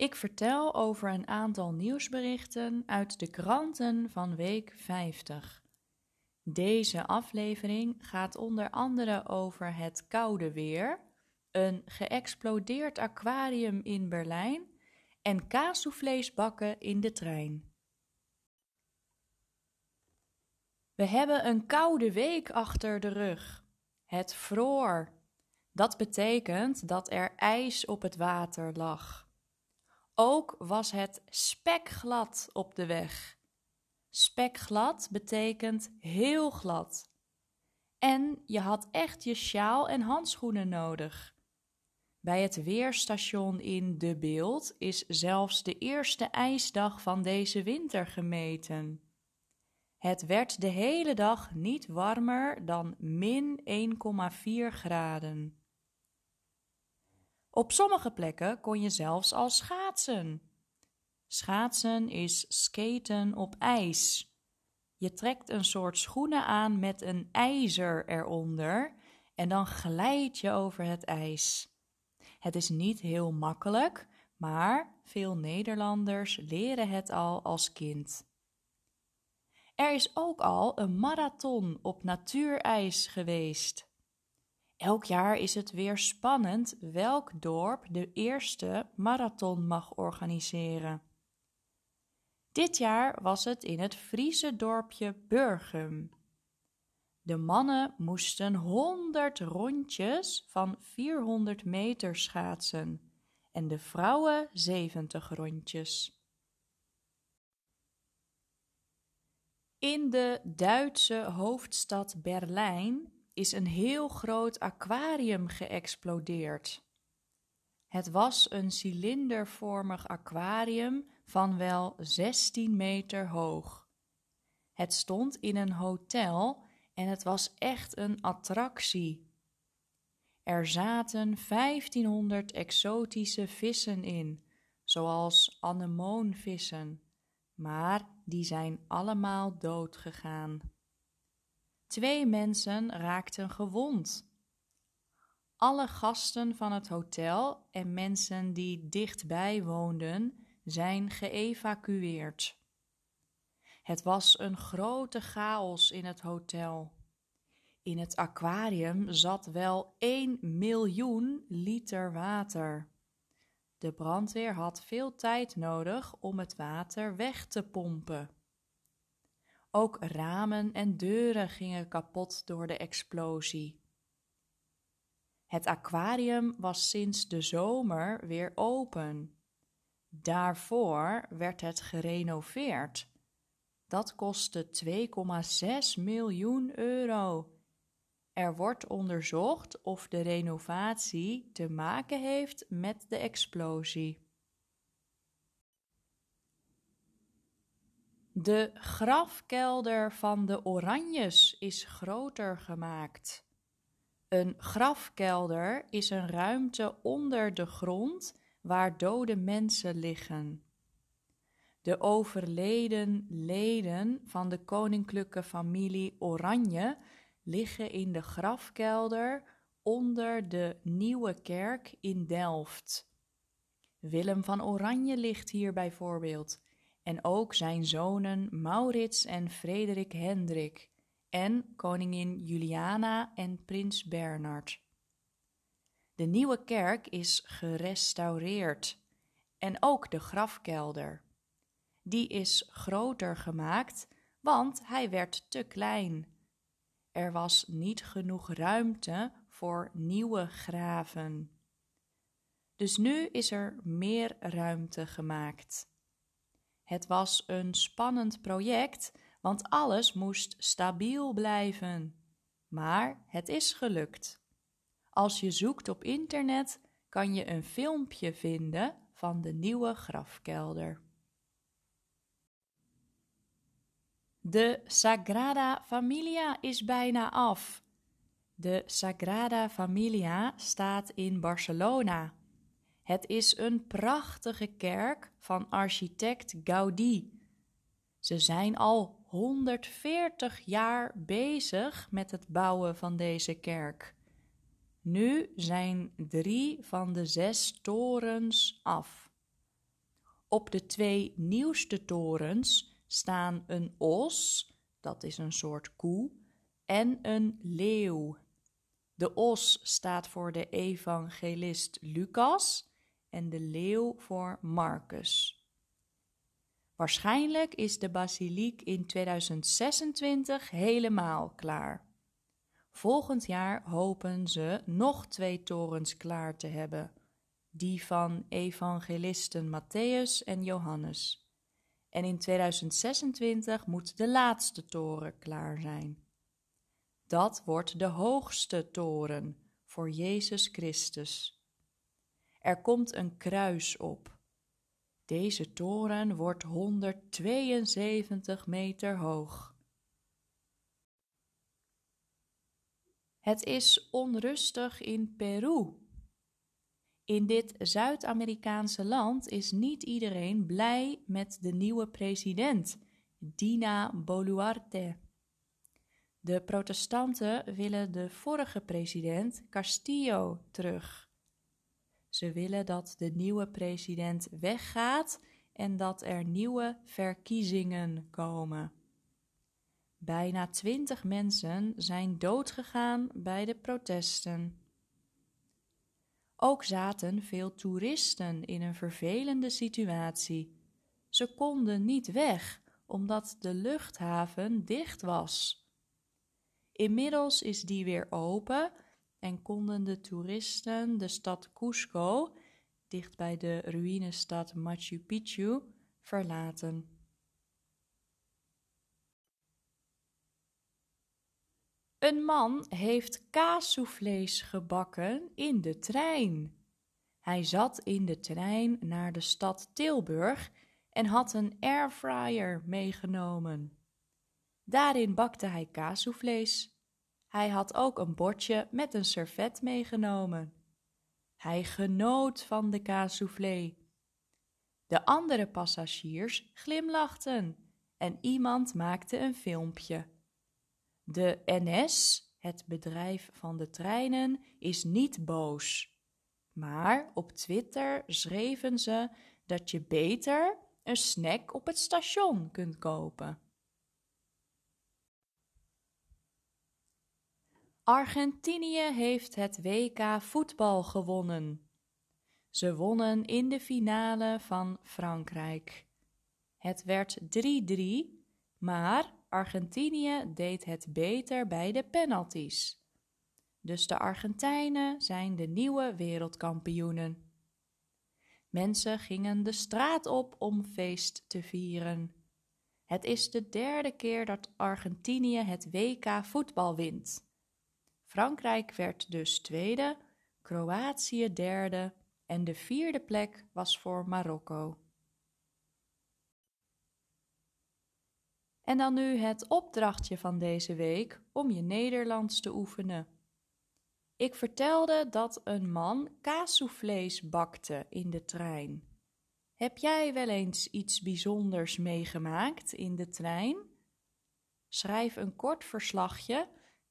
Ik vertel over een aantal nieuwsberichten uit de kranten van week 50. Deze aflevering gaat onder andere over het koude weer, een geëxplodeerd aquarium in Berlijn en kaassoufflés bakken in de trein. We hebben een koude week achter de rug. Het vroor. Dat betekent dat er ijs op het water lag. Ook was het spekglad op de weg. Spekglad betekent heel glad. En je had echt je sjaal en handschoenen nodig. Bij het weerstation in De Beeld is zelfs de eerste ijsdag van deze winter gemeten. Het werd de hele dag niet warmer dan min 1,4 graden. Op sommige plekken kon je zelfs al schaatsen. Schaatsen is skaten op ijs. Je trekt een soort schoenen aan met een ijzer eronder en dan glijd je over het ijs. Het is niet heel makkelijk, maar veel Nederlanders leren het al als kind. Er is ook al een marathon op natuurijs geweest. Elk jaar is het weer spannend welk dorp de eerste marathon mag organiseren. Dit jaar was het in het Friese dorpje Burgum. De mannen moesten 100 rondjes van 400 meter schaatsen en de vrouwen 70 rondjes. In de Duitse hoofdstad Berlijn is een heel groot aquarium geëxplodeerd. Het was een cilindervormig aquarium van wel 16 meter hoog. Het stond in een hotel en het was echt een attractie. Er zaten 1500 exotische vissen in, zoals anemoonvissen, maar die zijn allemaal dood gegaan. Twee mensen raakten gewond. Alle gasten van het hotel en mensen die dichtbij woonden zijn geëvacueerd. Het was een grote chaos in het hotel. In het aquarium zat wel 1 miljoen liter water. De brandweer had veel tijd nodig om het water weg te pompen. Ook ramen en deuren gingen kapot door de explosie. Het aquarium was sinds de zomer weer open. Daarvoor werd het gerenoveerd. Dat kostte 2,6 miljoen euro. Er wordt onderzocht of de renovatie te maken heeft met de explosie. De grafkelder van de Oranjes is groter gemaakt. Een grafkelder is een ruimte onder de grond waar dode mensen liggen. De overleden leden van de koninklijke familie Oranje liggen in de grafkelder onder de Nieuwe Kerk in Delft. Willem van Oranje ligt hier bijvoorbeeld en ook zijn zonen Maurits en Frederik Hendrik en koningin Juliana en prins Bernard. De nieuwe kerk is gerestaureerd en ook de grafkelder. Die is groter gemaakt, want hij werd te klein. Er was niet genoeg ruimte voor nieuwe graven. Dus nu is er meer ruimte gemaakt. Het was een spannend project, want alles moest stabiel blijven. Maar het is gelukt. Als je zoekt op internet, kan je een filmpje vinden van de nieuwe grafkelder. De Sagrada Familia is bijna af. De Sagrada Familia staat in Barcelona. Het is een prachtige kerk van architect Gaudí. Ze zijn al 140 jaar bezig met het bouwen van deze kerk. Nu zijn drie van de zes torens af. Op de twee nieuwste torens staan een os, dat is een soort koe, en een leeuw. De os staat voor de evangelist Lucas en de leeuw voor Marcus. Waarschijnlijk is de basiliek in 2026 helemaal klaar. Volgend jaar hopen ze nog twee torens klaar te hebben, die van evangelisten Matthäus en Johannes. En in 2026 moet de laatste toren klaar zijn. Dat wordt de hoogste toren voor Jezus Christus. Er komt een kruis op. Deze toren wordt 172 meter hoog. Het is onrustig in Peru. In dit Zuid-Amerikaanse land is niet iedereen blij met de nieuwe president, Dina Boluarte. De protestanten willen de vorige president Castillo terug. Ze willen dat de nieuwe president weggaat en dat er nieuwe verkiezingen komen. Bijna twintig mensen zijn doodgegaan bij de protesten. Ook zaten veel toeristen in een vervelende situatie. Ze konden niet weg omdat de luchthaven dicht was. Inmiddels is die weer open en konden de toeristen de stad Cusco, dicht bij de ruïnestad Machu Picchu, verlaten. Een man heeft kaassoufflés gebakken in de trein. Hij zat in de trein naar de stad Tilburg en had een airfryer meegenomen. Daarin bakte hij kaassoufflés. Hij had ook een bordje met een servet meegenomen. Hij genoot van de kaassoufflé. De andere passagiers glimlachten en iemand maakte een filmpje. De NS, het bedrijf van de treinen, is niet boos. Maar op Twitter schreven ze dat je beter een snack op het station kunt kopen. Argentinië heeft het WK voetbal gewonnen. Ze wonnen in de finale van Frankrijk. Het werd 3-3, maar Argentinië deed het beter bij de penalties. Dus de Argentijnen zijn de nieuwe wereldkampioenen. Mensen gingen de straat op om feest te vieren. Het is de derde keer dat Argentinië het WK voetbal wint. Frankrijk werd dus tweede, Kroatië derde en de vierde plek was voor Marokko. En dan nu het opdrachtje van deze week om je Nederlands te oefenen. Ik vertelde dat een man kaassoufflés bakte in de trein. Heb jij wel eens iets bijzonders meegemaakt in de trein? Schrijf een kort verslagje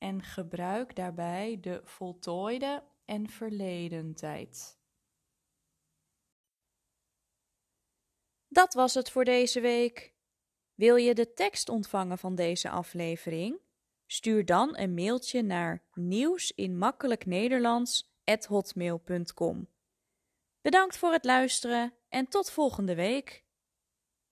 en gebruik daarbij de voltooide en verleden tijd. Dat was het voor deze week. Wil je de tekst ontvangen van deze aflevering? Stuur dan een mailtje naar nieuwsinmakkelijknederlands@hotmail.com. Bedankt voor het luisteren en tot volgende week.